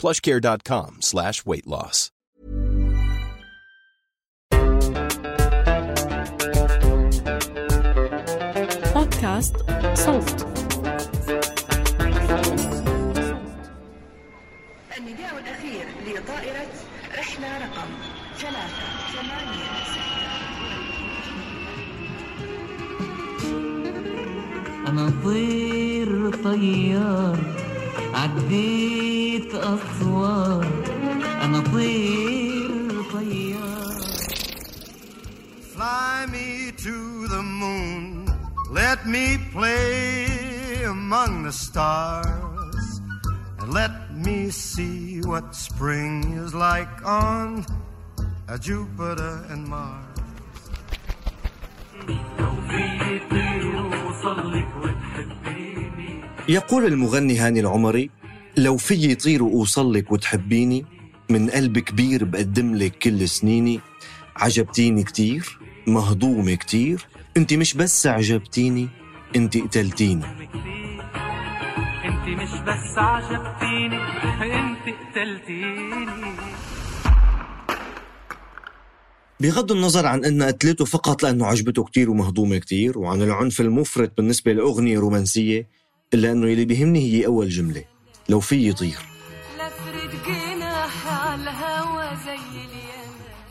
plushcare.com slash weight loss. بودكاست صوت النداء الأخير لطائرة رحلة رقم ثلاثة ثمانية أنا طير طيار عديت أسوار أنا طير طيار Fly me to the moon. Let me play among the stars. And let me see what spring is like on uh, Jupiter and Mars. يقول المغني هاني العمري لو في طير وأوصل لك وتحبيني من قلب كبير بقدم لك كل سنيني. عجبتيني كتير مهضومة كتير انت مش بس عجبتيني انت قتلتيني. انت مش بس عجبتيني انت قتلتيني. بغض النظر عن أن قتلته فقط لأنه عجبته كتير ومهضومة كتير وعن العنف المفرط بالنسبة لأغنية رومانسية إلا أنه اللي بيهمني هي أول جملة لو في يطير.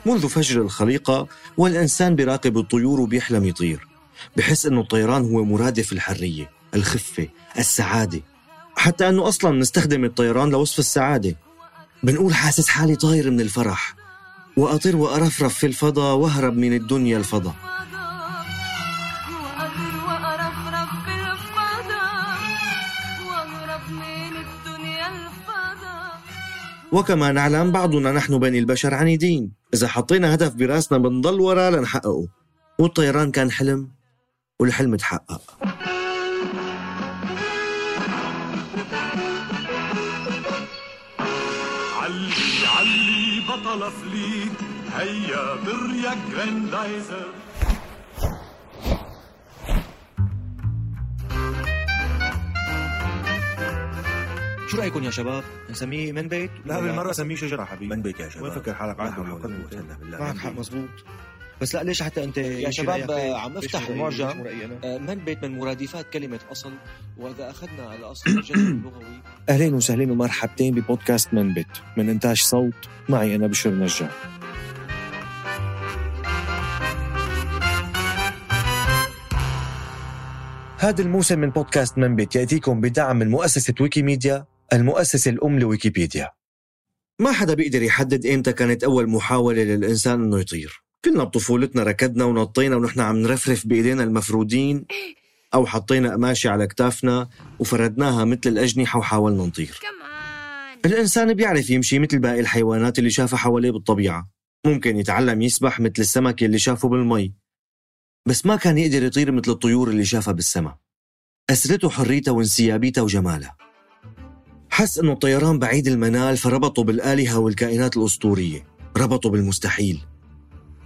منذ فجر الخليقة والإنسان بيراقب الطيور وبيحلم يطير بحس أنه الطيران هو مرادف الحرية الخفة السعادة. حتى أنه أصلا نستخدم الطيران لوصف السعادة. بنقول حاسس حالي طاير من الفرح وأطير وأرفرف في الفضاء وأهرب من الدنيا الفضاء. وكما نعلم بعضنا نحن بني البشر عنيدين. إذا حطينا هدف برأسنا بنضل وراه لنحققه والطيران كان حلم والحلم تحقق. علي علي بطل فليك هيا بريا جراندايزر. رأيكم يا شباب؟ نسميه من بيت؟ لا بالمرة سميه شجرة حبيبي من بيت يا شباب. وين فكر حالك قوة إلا بالله. معك حق بيت. مزبوط بس لا ليش حتى أنت يا شباب عم أفتح المعجم آه، من بيت من مرادفات كلمة أصل. وإذا أخذنا الأصل الجذر اللغوي. أهلين وسهلين ومرحبتين ببودكاست من بيت. من إنتاج صوت معي أنا بشر نجار. هذا الموسم من بودكاست من بيت يأتيكم بدعم من مؤسسة ويكيميديا المؤسسة الأم لويكيبيديا. ما حدا بيقدر يحدد إمتى كانت أول محاولة للإنسان إنه يطير. كلنا بطفولتنا ركضنا ونطينا ونحن عم نرفرف بإيدينا المفرودين أو حطينا قماشة على كتافنا وفردناها مثل الأجنحة وحاولنا نطير. الإنسان بيعرف يمشي مثل باقي الحيوانات اللي شافها حواليه بالطبيعة. ممكن يتعلم يسبح مثل السمك اللي شافه بالمي. بس ما كان يقدر يطير مثل الطيور اللي شافها بالسما أسرته حريتها وانسيابيتها وجمالها. حس أنه الطيران بعيد المنال فربطه بالآلهة والكائنات الأسطورية. ربطه بالمستحيل.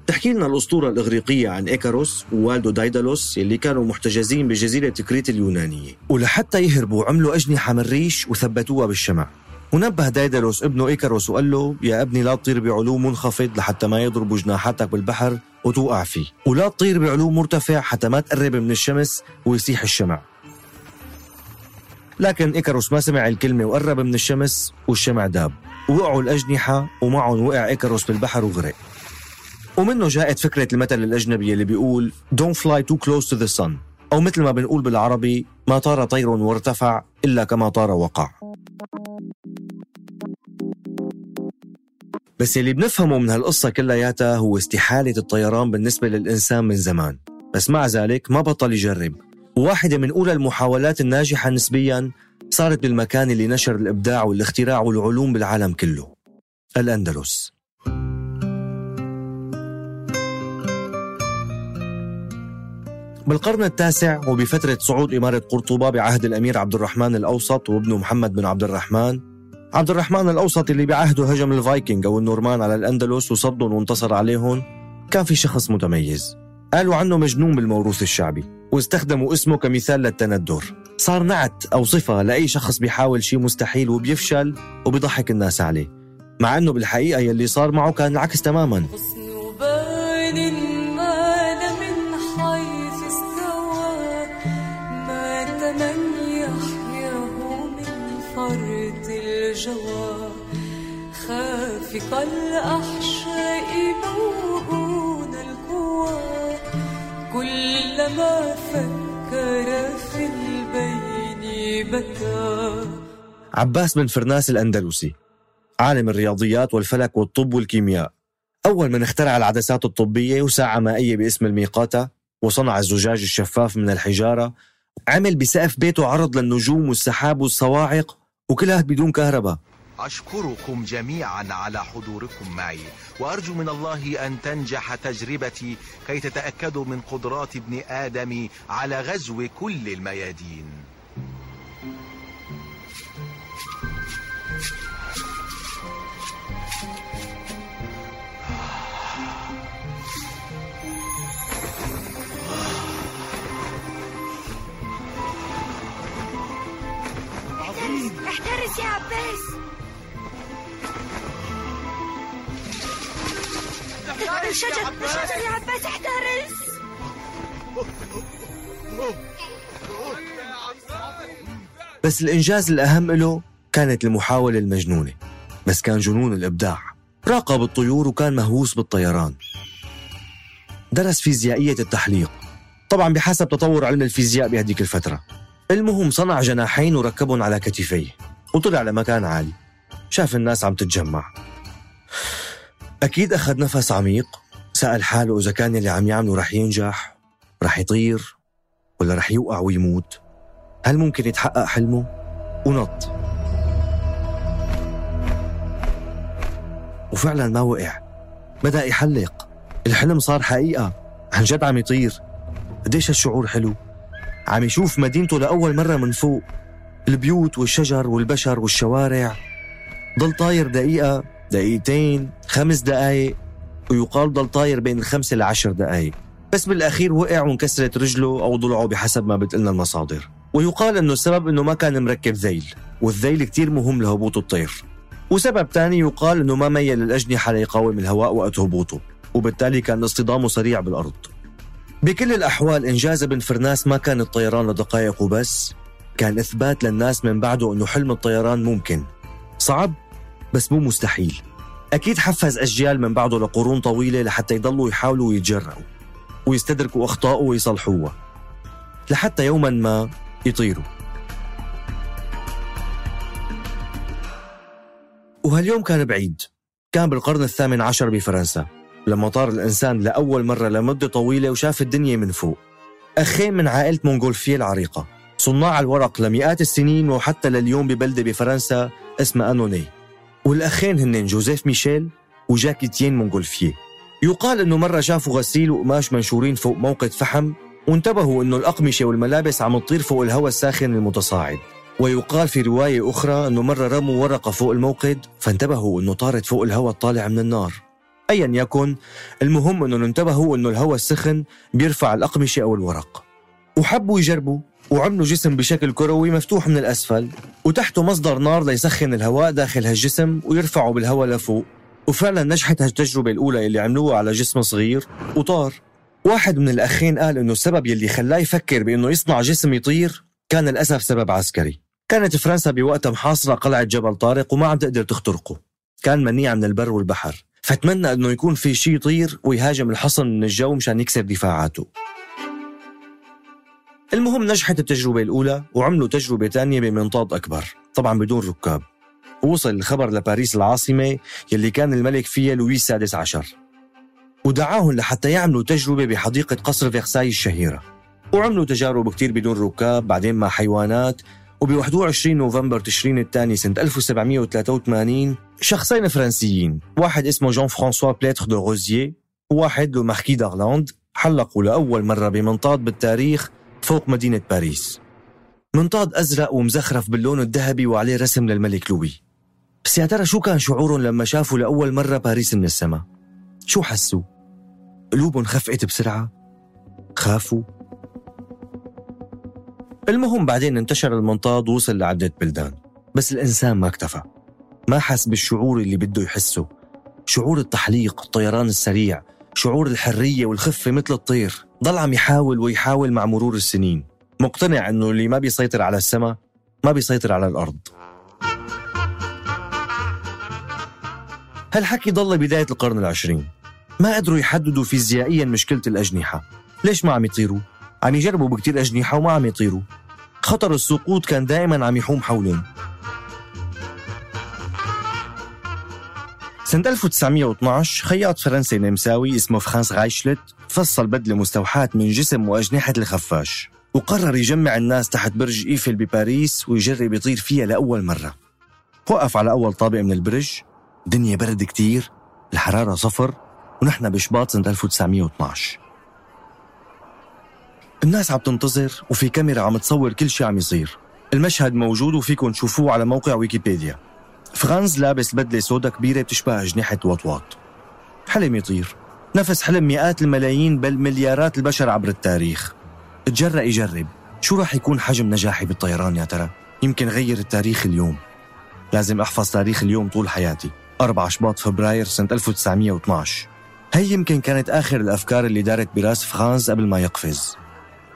تحكي لنا الأسطورة الإغريقية عن إيكاروس ووالده دايدالوس اللي كانوا محتجزين بجزيرة كريت اليونانية. ولحتى يهربوا عملوا أجنحة من ريش وثبتوها بالشمع. ونبه دايدالوس ابنه إيكاروس وقال له يا ابني لا تطير بعلو منخفض لحتى ما يضربوا جناحاتك بالبحر وتوقع فيه. ولا تطير بعلو مرتفع حتى ما تقرب من الشمس ويسيح الشمع. لكن إيكاروس ما سمع الكلمة وقرب من الشمس والشمع داب. وقعوا الأجنحة ومعهم وقع إيكاروس بالبحر وغرق. ومنه جاءت فكرة المثل الأجنبي اللي بيقول Don't fly too close to the sun. أو مثل ما بنقول بالعربي ما طار طير وارتفع إلا كما طار وقع. بس اللي بنفهمه من هالقصة كلياتها هو استحالة الطيران بالنسبة للإنسان من زمان. بس مع ذلك ما بطل يجرب. وواحدة من أولى المحاولات الناجحة نسبيا صارت بالمكان اللي نشر الإبداع والاختراع والعلوم بالعالم كله الأندلس. بالقرن التاسع وبفترة صعود إمارة قرطبة بعهد الأمير عبد الرحمن الأوسط وابنه محمد بن عبد الرحمن عبد الرحمن الأوسط اللي بعهده هجم الفايكنج أو النورمان على الأندلس وصدهم وانتصر عليهم كان في شخص متميز قالوا عنه مجنون بالموروث الشعبي. واستخدموا اسمه كمثال للتندر. صار نعت أو صفة لأي شخص بيحاول شيء مستحيل وبيفشل وبيضحك الناس عليه. مع أنه بالحقيقة يلي صار معه كان العكس تماما. وبين ما من كلما فكر في البين بكى. عباس بن فرناس الأندلسي عالم الرياضيات والفلك والطب والكيمياء. أول من اخترع العدسات الطبية وساعة مائية باسم الميقاتة وصنع الزجاج الشفاف من الحجارة عمل بسقف بيته عرض للنجوم والسحاب والصواعق وكلها بدون كهرباء. أشكركم جميعا على حضوركم معي وأرجو من الله أن تنجح تجربتي كي تتأكدوا من قدرات ابن آدم على غزو كل الميادين. احترس يا عباس. الشجر الشجر يا عباس احترس بس الإنجاز الأهم له كانت المحاولة المجنونة بس كان جنون الإبداع. راقب الطيور وكان مهووس بالطيران. درس فيزيائية التحليق. طبعا بحسب تطور علم الفيزياء بهديك الفترة. المهم صنع جناحين وركبهم على كتفيه وطلع لمكان عالي. شاف الناس عم تتجمع. أكيد أخذ نفس عميق. سأل حاله إذا كان اللي عم يعمله رح ينجح رح يطير ولا رح يوقع ويموت. هل ممكن يتحقق حلمه؟ ونط. وفعلا ما وقع. بدأ يحلق. الحلم صار حقيقة. عن جد عم يطير. قديش هالشعور حلو؟ عم يشوف مدينته لأول مرة من فوق. البيوت والشجر والبشر والشوارع. ضل طاير دقيقة. دقيقتين خمس دقايق ويقال ضل طاير بين الخمسة لعشر دقايق. بس بالأخير وقع وانكسرت رجله أو ضلعه بحسب ما بتقلنا المصادر. ويقال أنه السبب أنه ما كان مركب ذيل والذيل كتير مهم لهبوط الطير. وسبب تاني يقال أنه ما ميل الأجنحة ليقاوم الهواء وقت هبوطه وبالتالي كان اصطدامه سريع بالأرض. بكل الأحوال إنجاز ابن فرناس ما كان الطيران لدقائق وبس كان إثبات للناس من بعده أنه حلم الطيران ممكن. صعب بس مو مستحيل. أكيد حفز أجيال من بعده لقرون طويلة لحتى يضلوا يحاولوا ويتجرأوا ويستدركوا أخطائه ويصلحوها لحتى يوما ما يطيروا. وهاليوم كان بعيد. كان بالقرن الثامن عشر بفرنسا لما طار الإنسان لأول مرة لمدة طويلة وشاف الدنيا من فوق. أخين من عائلة مونغولفية العريقة. صناع الورق لمئات السنين وحتى لليوم ببلدة بفرنسا اسمها أنوني. والأخين هن جوزيف ميشيل وجاكي تيين مونغولفيه يقال إنه مرة شافوا غسيل وقماش منشورين فوق موقد فحم وانتبهوا إنه الأقمشة والملابس عم تطير فوق الهواء الساخن المتصاعد. ويقال في رواية أخرى إنه مرة رموا ورقة فوق الموقد فانتبهوا إنه طارت فوق الهواء الطالع من النار. ايا يكن المهم إنه انتبهوا إنه الهواء السخن بيرفع الأقمشة أو الورق. وحبوا يجربوا وعملوا جسم بشكل كروي مفتوح من الأسفل وتحته مصدر نار ليسخن الهواء داخل هالجسم ويرفعه بالهواء لفوق. وفعلا نجحت هالتجربة الأولى اللي عملوها على جسم صغير وطار. واحد من الأخين قال إنه السبب يلي خلاه يفكر بإنه يصنع جسم يطير كان للأسف سبب عسكري. كانت فرنسا بوقتها محاصرة قلعة جبل طارق وما عم تقدر تخترقه. كان منيع من البر والبحر. فتمنى إنه يكون في شيء يطير ويهاجم الحصن من الجو مشان يكسر دفاعاته. المهم نجحت التجربة الأولى وعملوا تجربة تانية بمنطاد أكبر طبعا بدون ركاب. ووصل الخبر لباريس العاصمة يلي كان الملك فيها لويس السادس عشر. ودعاهم لحتى يعملوا تجربة بحديقة قصر فيرساي الشهيرة. وعملوا تجارب كتير بدون ركاب بعدين مع حيوانات. وب 21 نوفمبر تشرين الثاني سنة 1783 شخصين فرنسيين واحد اسمه جون فرانسوا بيلاتر دو روزييه وواحد le marquis دارلاند حلقوا لأول مرة بمنطاد بالتاريخ فوق مدينة باريس منطاد أزرق ومزخرف باللون الذهبي وعليه رسم للملك لوي بس يا ترى شو كان شعورهم لما شافوا لأول مرة باريس من السماء؟ شو حسوا؟ قلوبهم خفقت بسرعة؟ خافوا؟ المهم بعدين انتشر المنطاد ووصل لعدة بلدان بس الإنسان ما اكتفى ما حس بالشعور اللي بده يحسه شعور التحليق الطيران السريع شعور الحرية والخفة مثل الطير ضل عم يحاول ويحاول مع مرور السنين. مقتنع إنه اللي ما بيسيطر على السماء ما بيسيطر على الأرض. هالحكي ضل بداية القرن العشرين. ما قدروا يحددوا فيزيائيا مشكلة الأجنحة. ليش ما عم يطيروا؟ عم يجربوا بكتير أجنحة وما عم يطيروا. خطر السقوط كان دائما عم يحوم حولهم. سنة 1912 خياط فرنسي نمساوي اسمه فرانز رايشلت فصل بدلة مستوحاة من جسم وأجنحة الخفاش. وقرر يجمع الناس تحت برج إيفل بباريس ويجرب يطير فيها لأول مرة. وقف على أول طابق من البرج. دنيا برد كتير الحرارة صفر ونحن بشباط سنة 1912 الناس عم تنتظر وفي كاميرا عم تصور كل شيء عم يصير. المشهد موجود وفيكم تشوفوه على موقع ويكيبيديا. فرانز لابس بدلة سودا كبيرة بتشبه أجنحة وطواط حلم يطير. نفس حلم مئات الملايين بل مليارات البشر عبر التاريخ. تجرأ يجرب. شو راح يكون حجم نجاحي بالطيران يا ترى؟ يمكن غير التاريخ اليوم. لازم أحفظ تاريخ اليوم طول حياتي. 4 شباط فبراير سنة 1912 هي يمكن كانت آخر الأفكار اللي دارت براس فرانز قبل ما يقفز.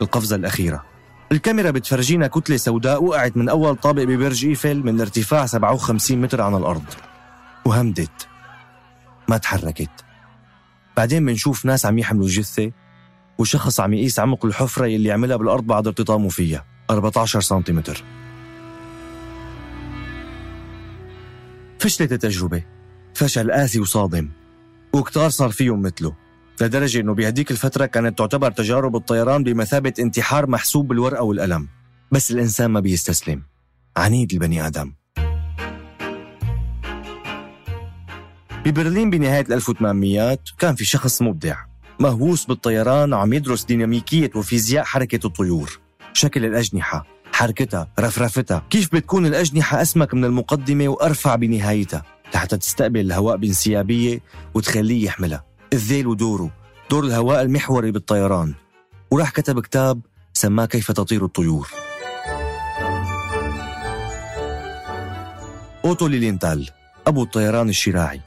القفزة الأخيرة. الكاميرا بتفرجينا كتلة سوداء وقعت من أول طابق ببرج إيفل من ارتفاع 57 متر عن الأرض. وهمدت. ما تحركت. بعدين بنشوف ناس عم يحملوا الجثة وشخص عم يقيس عمق الحفرة اللي عملها بالأرض بعد ارتطامه فيها. 14 سنتيمتر. فشلت التجربة. فشل قاسي وصادم. وكتار صار فيهم مثله. لدرجة أنه بهديك الفترة كانت تعتبر تجارب الطيران بمثابة انتحار محسوب بالورقة والقلم. بس الإنسان ما بيستسلم. عنيد البني آدم. ببرلين بنهاية 1800 كان في شخص مبدع. مهووس بالطيران وعم يدرس ديناميكية وفيزياء حركة الطيور. شكل الأجنحة حركتها رفرفتها. كيف بتكون الأجنحة أسمك من المقدمة وأرفع بنهايتها؟ لحتى تستقبل الهواء بانسيابية وتخليه يحملها. الذيل ودوره دور الهواء المحوري بالطيران. وراح كتب كتاب سماه كيف تطير الطيور. أوتو ليلينتال أبو الطيران الشراعي.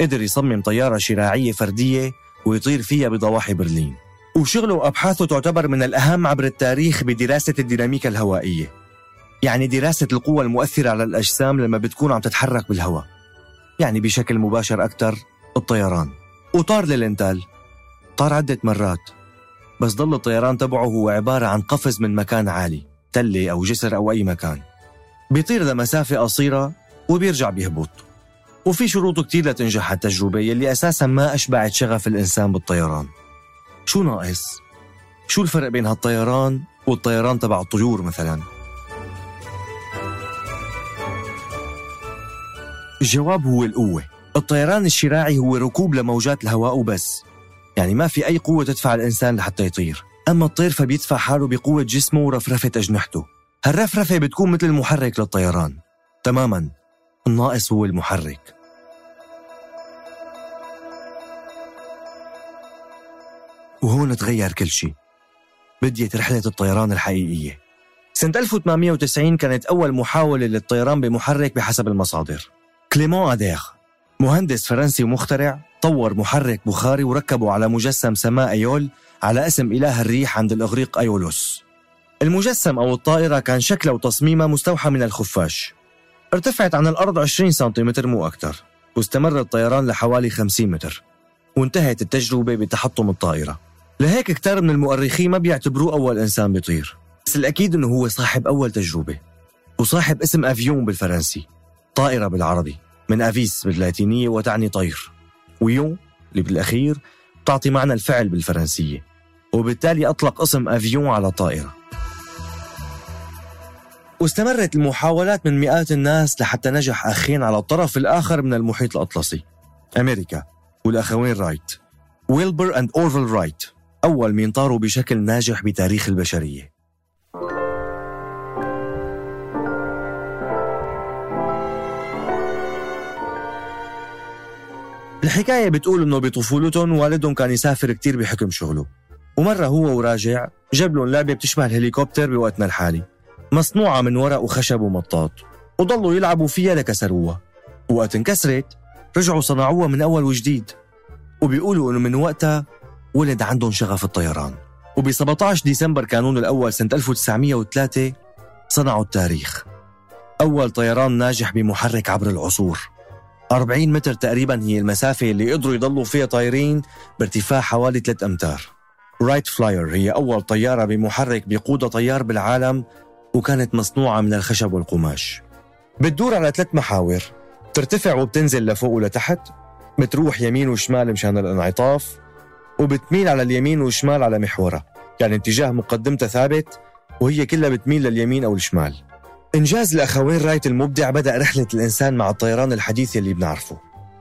قدر يصمم طيارة شراعية فردية ويطير فيها بضواحي برلين. وشغله وأبحاثه تعتبر من الأهم عبر التاريخ بدراسة الديناميكا الهوائية. يعني دراسة القوة المؤثرة على الأجسام لما بتكون عم تتحرك بالهواء. يعني بشكل مباشر أكثر الطيران. وطار ليلينتال طار عدة مرات. بس ضل الطيران تبعه هو عبارة عن قفز من مكان عالي تلة أو جسر أو أي مكان. بيطير لمسافة قصيرة وبيرجع بيهبط. وفي شروط كتير لتنجح التجربة يلي أساسا ما أشبعت شغف الإنسان بالطيران. شو ناقص؟ شو الفرق بين هالطيران والطيران تبع الطيور مثلا؟ الجواب هو القوة. الطيران الشراعي هو ركوب لموجات الهواء وبس. يعني ما في أي قوة تدفع الإنسان لحتى يطير. أما الطير فبيدفع حاله بقوة جسمه ورفرفة أجنحته. هالرفرفة بتكون مثل المحرك للطيران. تماما. الناقص هو المحرك. وهون تغير كل شيء بديت رحلة الطيران الحقيقية. سنة 1890 كانت أول محاولة للطيران بمحرك بحسب المصادر. كليمون أدير. مهندس فرنسي ومخترع طور محرك بخاري وركبه على مجسم سماء أيول على اسم إله الريح عند الإغريق أيولوس. المجسم أو الطائرة كان شكله وتصميمها مستوحى من الخفاش. ارتفعت عن الأرض 20 سنتيمتر مو أكثر. واستمر الطيران لحوالي 50 متر. وانتهت التجربة بتحطم الطائرة. لهيك كتار من المؤرخين ما بيعتبروه أول إنسان بيطير. بس الأكيد أنه هو صاحب أول تجربة. وصاحب اسم أفيون بالفرنسي. طائرة بالعربي. من أفيس باللاتينية وتعني طير. و on اللي بالأخير تعطي معنى الفعل بالفرنسية. وبالتالي أطلق اسم avion على طائرة. واستمرت المحاولات من مئات الناس لحتى نجح أخين على الطرف الآخر من المحيط الأطلسي. أمريكا والأخوين رايت. ويلبر and أورفل رايت. أول مين طاروا بشكل ناجح بتاريخ البشرية. الحكاية بتقول إنه بطفولتهم والدهم كان يسافر كتير بحكم شغله. ومرة هو وراجع جاب لهم لعبة بتشبه الهليكوبتر بوقتنا الحالي. مصنوعة من ورق وخشب ومطاط وضلوا يلعبوا فيها لكسروها. وقت انكسرت رجعوا صنعوها من أول وجديد. وبيقولوا إنه من وقتها ولد عندهم شغف الطيران. وب 17 ديسمبر كانون الأول سنة 1903 صنعوا التاريخ. أول طيران ناجح بمحرك عبر العصور. 40 متر تقريبا هي المسافة اللي قدروا يضلوا فيها طايرين بارتفاع حوالي 3 أمتار. Wright Flyer هي أول طيارة بمحرك بيقودها طيار بالعالم وكانت مصنوعة من الخشب والقماش. بتدور على ثلاث محاور. بترتفع وبتنزل لفوق ولتحت. بتروح يمين وشمال مشان الانعطاف. وبتميل على اليمين والشمال على محورها. يعني اتجاه مقدمتها ثابت وهي كلها بتميل لليمين أو الشمال. إنجاز الأخوين رايت المبدع بدأ رحلة الإنسان مع الطيران الحديث اللي بنعرفه.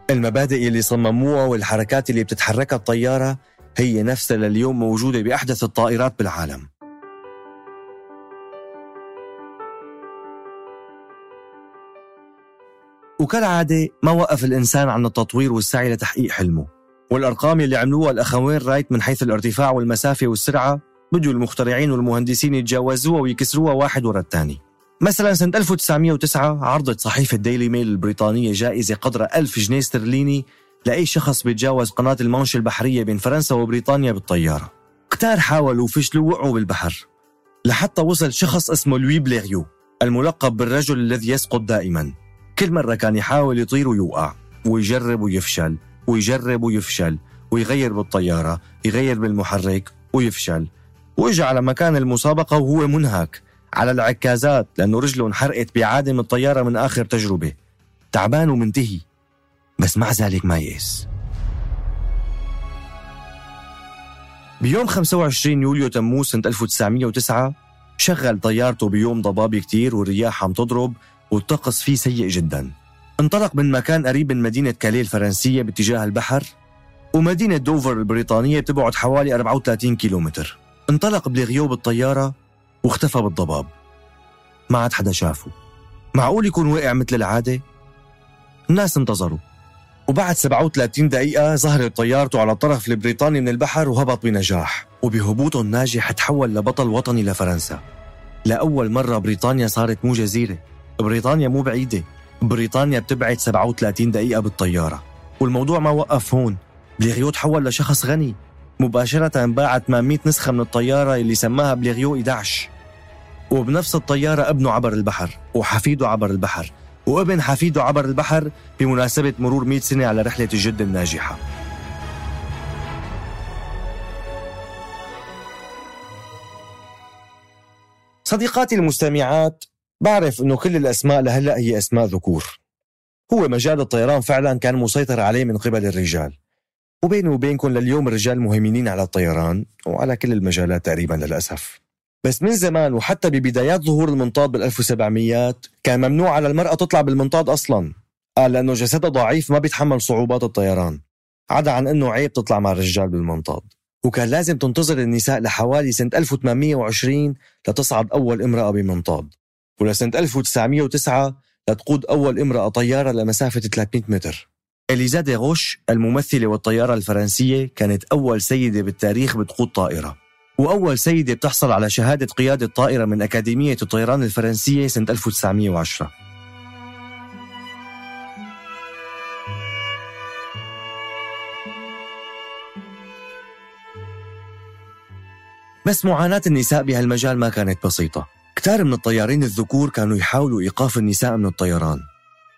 المبادئ اللي صمموها والحركات اللي بتتحركها الطيارة هي نفسها لليوم موجودة بأحدث الطائرات بالعالم. وكالعادة ما وقف الإنسان عن التطوير والسعي لتحقيق حلمه. والأرقام اللي عملوها الأخوين رايت من حيث الارتفاع والمسافة والسرعة بدوا المخترعين والمهندسين يتجاوزوها ويكسروها واحد ورا الثاني. مثلا سنة 1909 عرضت صحيفة ديلي ميل البريطانية جائزة قدرها ألف جنيه استرليني لأي شخص بيتجاوز قناة المانش البحرية بين فرنسا وبريطانيا بالطيارة. كتار حاولوا وفشلوا وقعوا بالبحر. لحتى وصل شخص اسمه لوي بليغيو الملقب بالرجل الذي يسقط دائما. كل مرة كان يحاول يطير ويوقع ويجرب ويفشل ويجرب ويفشل ويغير بالطيارة يغير بالمحرك ويفشل. وإجا على مكان المسابقة وهو منهك. على العكازات لأنه رجله انحرقت بعادم الطيارة من آخر تجربة. تعبان ومنتهي. بس مع ذلك ما يئس بيوم 25 يوليو تموز سنة 1909 شغل طيارته بيوم ضبابي كتير والرياح عم تضرب والطقس فيه سيء جدا. انطلق من مكان قريب من مدينة كاليه الفرنسية باتجاه البحر ومدينة دوفر البريطانية بتبعد حوالي 34 كيلومتر. انطلق بليغيو بالطيارة واختفى بالضباب. ما عاد حدا شافه. معقول يكون وقع مثل العادة؟ الناس انتظروا. وبعد 37 دقيقة ظهرت طيارته على الطرف البريطاني من البحر وهبط بنجاح. وبهبوطه الناجح تحول لبطل وطني لفرنسا. لأول مرة بريطانيا صارت مو جزيرة. بريطانيا مو بعيدة. بريطانيا بتبعد 37 دقيقة بالطيارة. والموضوع ما وقف هون. بليغيو تحول لشخص غني. مباشرة باع 800 نسخة من الطيارة اللي سماها بليغيو 11 وبنفس الطيارة ابنه عبر البحر وحفيده عبر البحر وابن حفيده عبر البحر بمناسبة مرور 100 سنة على رحلة الجد الناجحة. صديقاتي المستمعات بعرف إنه كل الأسماء لهلأ هي أسماء ذكور. هو مجال الطيران فعلا كان مسيطر عليه من قبل الرجال. وبيني وبينكم لليوم الرجال مهيمنين على الطيران وعلى كل المجالات تقريبا للأسف. بس من زمان وحتى ببدايات ظهور المنطاد بال 1700 كان ممنوع على المرأة تطلع بالمنطاد أصلا قال لأنه جسدها ضعيف ما بيتحمل صعوبات الطيران. عدا عن أنه عيب تطلع مع الرجال بالمنطاد. وكان لازم تنتظر النساء لحوالي سنة 1820 لتصعد أول امرأة بمنطاد. ولسنة 1909 لتقود أول امرأة طيارة لمسافة 300 متر. إليزا دي غوش الممثلة والطيارة الفرنسية كانت أول سيدة بالتاريخ بتقود طائرة. وأول سيدة بتحصل على شهادة قيادة طائرة من أكاديمية الطيران الفرنسية سنة 1910 بس معاناة النساء بهالمجال ما كانت بسيطة. كتار من الطيارين الذكور كانوا يحاولوا إيقاف النساء من الطيران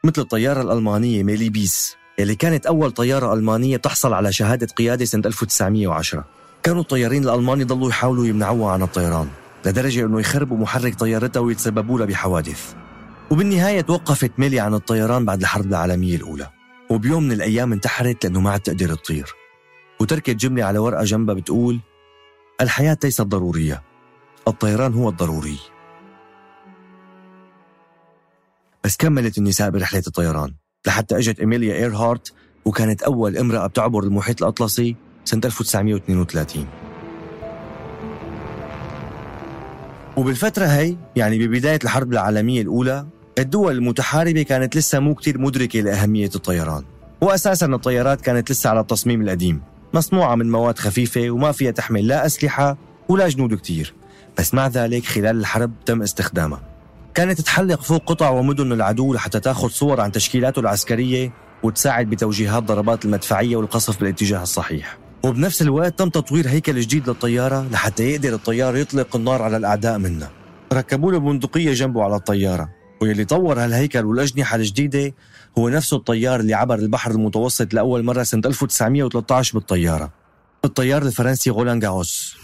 مثل الطيارة الألمانية ميلي بيس يلي كانت أول طيارة ألمانية تحصل على شهادة قيادة سنة 1910 كانوا الطيارين الألمان يضلوا يحاولوا يمنعوها عن الطيران لدرجة أنه يخربوا محرك طيارتها ويتسببوا لها بحوادث. وبالنهاية توقفت ميلي عن الطيران بعد الحرب العالمية الأولى. وبيوم من الأيام انتحرت لأنه ما عاد تقدر تطير. وتركت جملة على ورقة جنبها بتقول الحياة ليست ضرورية الطيران هو الضروري. بس كملت النساء برحلة الطيران. لحتى إجت إيميليا إيرهارت وكانت أول امرأة بتعبر المحيط الأطلسي سنة 1932 وبالفترة هي يعني ببداية الحرب العالمية الأولى الدول المتحاربة كانت لسه مو كتير مدركة لأهمية الطيران. وأساسا الطيارات كانت لسه على التصميم القديم. مصنوعة من مواد خفيفة وما فيها تحمل لا أسلحة ولا جنود كتير. بس مع ذلك خلال الحرب تم استخدامها. كانت تحلق فوق قطع ومدن العدو لحتى تاخذ صور عن تشكيلاته العسكرية وتساعد بتوجيهات ضربات المدفعية والقصف بالاتجاه الصحيح. وبنفس الوقت تم تطوير هيكل جديد للطيارة لحتى يقدر الطيار يطلق النار على الأعداء منها. ركبوا له بندقية جنبه على الطيارة واللي طور هالهيكل والأجنحة الجديدة هو نفسه الطيار اللي عبر البحر المتوسط لأول مرة سنة 1913 بالطيارة. الطيار الفرنسي غولان جاوس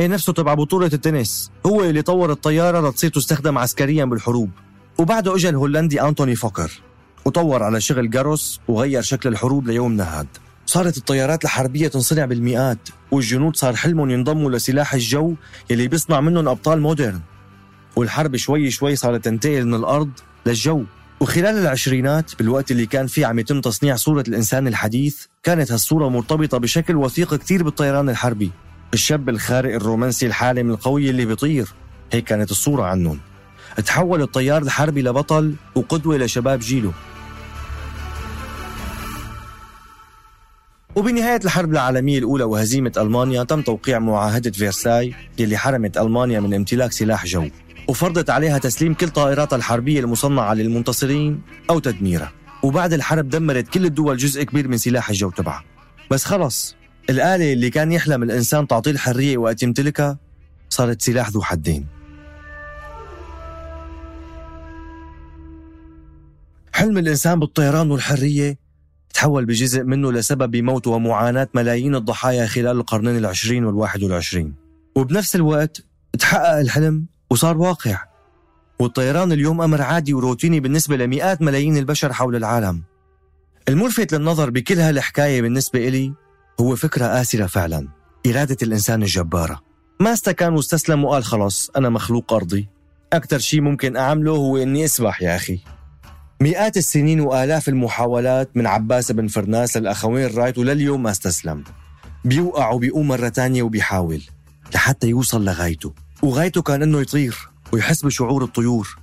نفسه تبع بطولة التنس. هو اللي طور الطيارة لتصير تستخدم عسكريا بالحروب. وبعده اجى الهولندي أنتوني فوكر وطور على شغل جاروس وغير شكل الحروب ليومنا هاد صارت الطيارات الحربية تنصنع بالمئات والجنود صار حلمهم ينضموا لسلاح الجو يلي بيصنع منهم أبطال مودرن. والحرب شوي شوي صارت تنتقل من الأرض للجو. وخلال العشرينات بالوقت اللي كان فيه عم يتم تصنيع صورة الإنسان الحديث كانت هالصورة مرتبطة بشكل وثيق كتير بالطيران الحربي. الشاب الخارق الرومانسي الحالم القوي اللي بيطير. هيك كانت الصورة عنهم تحول الطيار الحربي لبطل وقدوة لشباب جيله. وبنهاية الحرب العالمية الأولى وهزيمة ألمانيا تم توقيع معاهدة فيرساي يلي حرمت ألمانيا من امتلاك سلاح جو. وفرضت عليها تسليم كل طائراتها الحربية المصنعة للمنتصرين أو تدميرها. وبعد الحرب دمرت كل الدول جزء كبير من سلاح الجو تبعها. بس خلص الآلة اللي كان يحلم الإنسان تعطيه الحرية وقت يمتلكها صارت سلاح ذو حدين. حلم الإنسان بالطيران والحرية تحول بجزء منه لسبب بموت ومعاناة ملايين الضحايا خلال القرنين العشرين والواحد والعشرين. وبنفس الوقت تحقق الحلم وصار واقع. والطيران اليوم أمر عادي وروتيني بالنسبة لمئات ملايين البشر حول العالم. الملفت للنظر بكل هالحكاية بالنسبة إلي هو فكرة آسرة فعلا. إرادة الإنسان الجبارة. ما استكان واستسلم وقال خلص أنا مخلوق أرضي. أكثر شيء ممكن أعمله هو إني أسبح يا أخي. مئات السنين وآلاف المحاولات من عباس بن فرناس للأخوين رايت ولليوم ما استسلم. بيوقع وبيقوم مرة تانية وبيحاول لحتى يوصل لغايته. وغايته كان إنه يطير ويحس بشعور الطيور.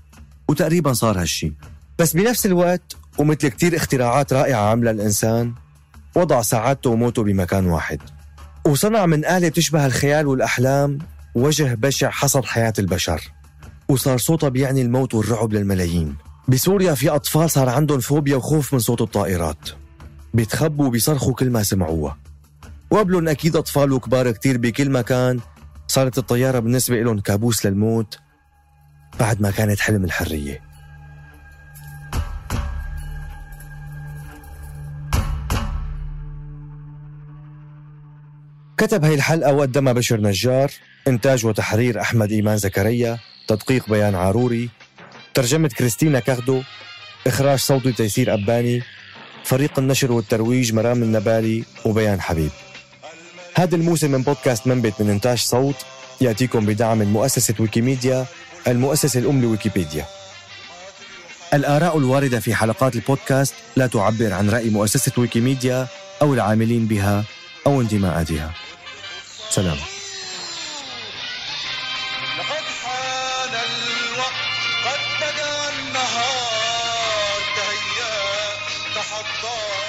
وتقريبا صار هالشي. بس بنفس الوقت ومثل كتير اختراعات رائعة عملها الإنسان وضع سعادته وموته بمكان واحد. وصنع من آلة بتشبه الخيال والأحلام وجه بشع حصد حياة البشر. وصار صوتها بيعني الموت والرعب للملايين. بسوريا في أطفال صار عندهم فوبيا وخوف من صوت الطائرات. بيتخبوا وبيصرخوا كل ما سمعوها. وقبلهم أكيد أطفال وكبار كتير بكل مكان. صارت الطيارة بالنسبة لهم كابوس للموت بعد ما كانت حلم الحرية. كتب هاي الحلقة وقدمها بشر نجار إنتاج وتحرير أحمد إيمان زكريا تدقيق بيان عاروري ترجمة كريستينا كاخدو إخراج صوتي تيسير أباني فريق النشر والترويج مرام النبالي وبيان حبيب. هذا الموسم من بودكاست منبت من إنتاج صوت يأتيكم بدعم من مؤسسة ويكيميديا المؤسسة الأم لويكيبيديا. الآراء الواردة في حلقات البودكاست لا تعبر عن رأي مؤسسة ويكيميديا أو العاملين بها أو انتماءاتها. سلام. لقد حان الوقت قد بدأ النهار تهيأ تحضر.